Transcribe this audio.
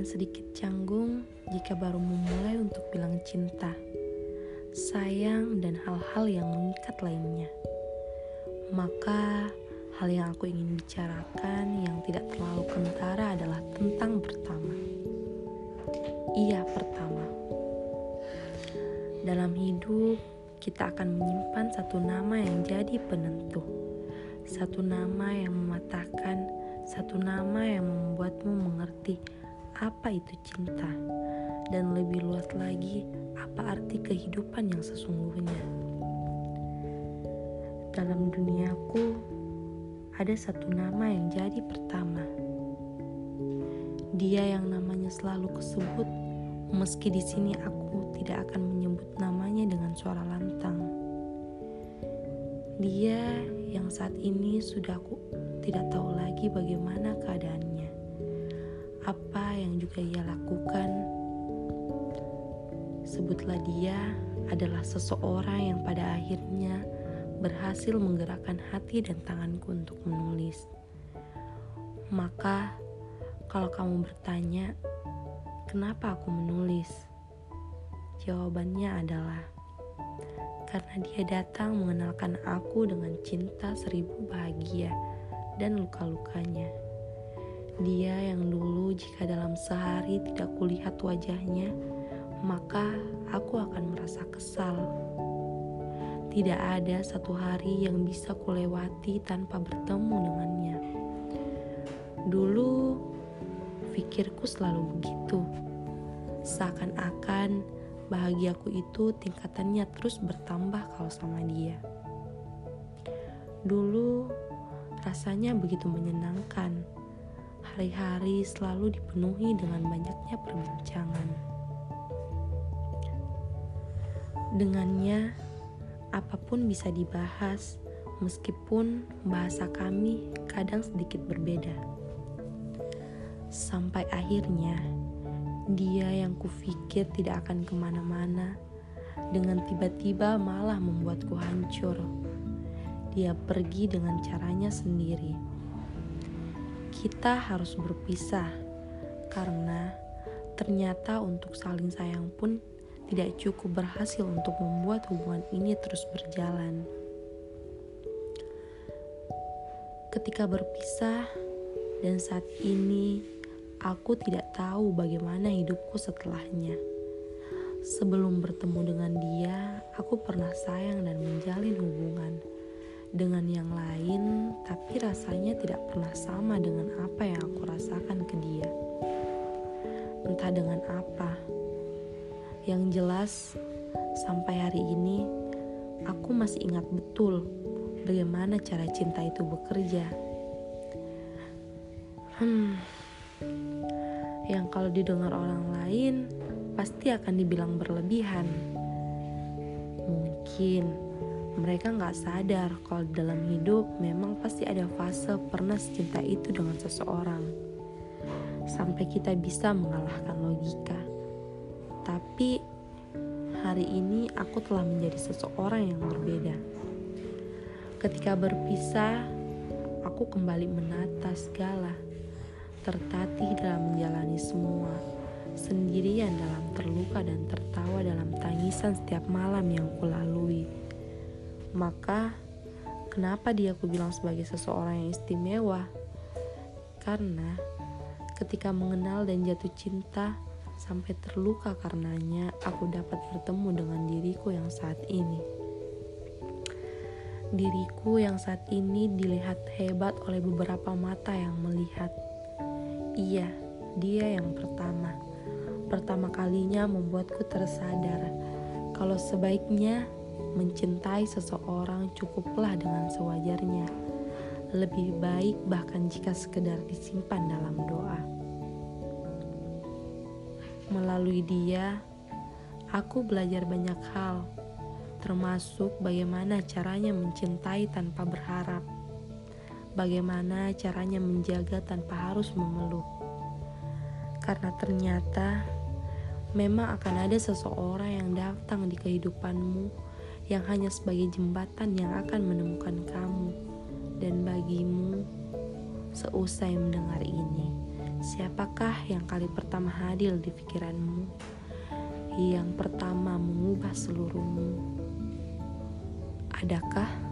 akan sedikit canggung jika baru memulai untuk bilang cinta, sayang, dan hal-hal yang mengikat lainnya. Maka, hal yang aku ingin bicarakan yang tidak terlalu kentara adalah tentang pertama. Iya, pertama. Dalam hidup, kita akan menyimpan satu nama yang jadi penentu, satu nama yang mematahkan, satu nama yang membuatmu mengerti apa itu cinta, dan lebih luas lagi apa arti kehidupan yang sesungguhnya. Dalam duniaku, ada satu nama yang jadi pertama. Dia yang namanya selalu kesebut, meski di sini aku tidak akan menyebut namanya dengan suara lantang. Dia yang saat ini sudah aku tidak tahu lagi bagaimana keadaannya apa yang juga ia lakukan. Sebutlah dia adalah seseorang yang pada akhirnya berhasil menggerakkan hati dan tanganku untuk menulis. Maka, kalau kamu bertanya, "Kenapa aku menulis?" Jawabannya adalah karena dia datang mengenalkan aku dengan cinta seribu bahagia dan luka-lukanya. Dia yang dulu jika dalam sehari tidak kulihat wajahnya, maka aku akan merasa kesal. Tidak ada satu hari yang bisa kulewati tanpa bertemu dengannya. Dulu pikirku selalu begitu. Seakan-akan bahagiaku itu tingkatannya terus bertambah kalau sama dia. Dulu rasanya begitu menyenangkan hari-hari selalu dipenuhi dengan banyaknya perbincangan. Dengannya, apa pun bisa dibahas, meskipun bahasa kami kadang sedikit berbeda. Sampai akhirnya, dia yang kufikir tidak akan ke mana-mana, dengan tiba-tiba malah membuatku hancur. Dia pergi dengan caranya sendiri kita harus berpisah karena ternyata untuk saling sayang pun tidak cukup berhasil untuk membuat hubungan ini terus berjalan. Ketika berpisah dan saat ini aku tidak tahu bagaimana hidupku setelahnya. Sebelum bertemu dengan dia, aku pernah sayang dan menjalin hubungan dengan yang lain, tapi rasanya tidak pernah sama dengan apa yang aku rasakan ke dia. Entah dengan apa. Yang jelas, sampai hari ini aku masih ingat betul bagaimana cara cinta itu bekerja. Hmm. Yang kalau didengar orang lain pasti akan dibilang berlebihan. Mungkin mereka nggak sadar kalau dalam hidup memang pasti ada fase pernah secinta itu dengan seseorang. Sampai kita bisa mengalahkan logika. Tapi hari ini aku telah menjadi seseorang yang berbeda. Ketika berpisah, aku kembali menata segala, tertatih dalam menjalani semua, sendirian dalam terluka dan tertawa dalam tangisan setiap malam yang kulalui. Maka, kenapa dia aku bilang sebagai seseorang yang istimewa? Karena ketika mengenal dan jatuh cinta sampai terluka karenanya, aku dapat bertemu dengan diriku yang saat ini. Diriku yang saat ini dilihat hebat oleh beberapa mata yang melihat. Iya, dia yang pertama. Pertama kalinya membuatku tersadar kalau sebaiknya mencintai seseorang cukuplah dengan sewajarnya. Lebih baik bahkan jika sekedar disimpan dalam doa. Melalui dia, aku belajar banyak hal, termasuk bagaimana caranya mencintai tanpa berharap, bagaimana caranya menjaga tanpa harus memeluk. Karena ternyata memang akan ada seseorang yang datang di kehidupanmu yang hanya sebagai jembatan yang akan menemukan kamu dan bagimu seusai mendengar ini. Siapakah yang kali pertama hadir di pikiranmu? Yang pertama mengubah seluruhmu? Adakah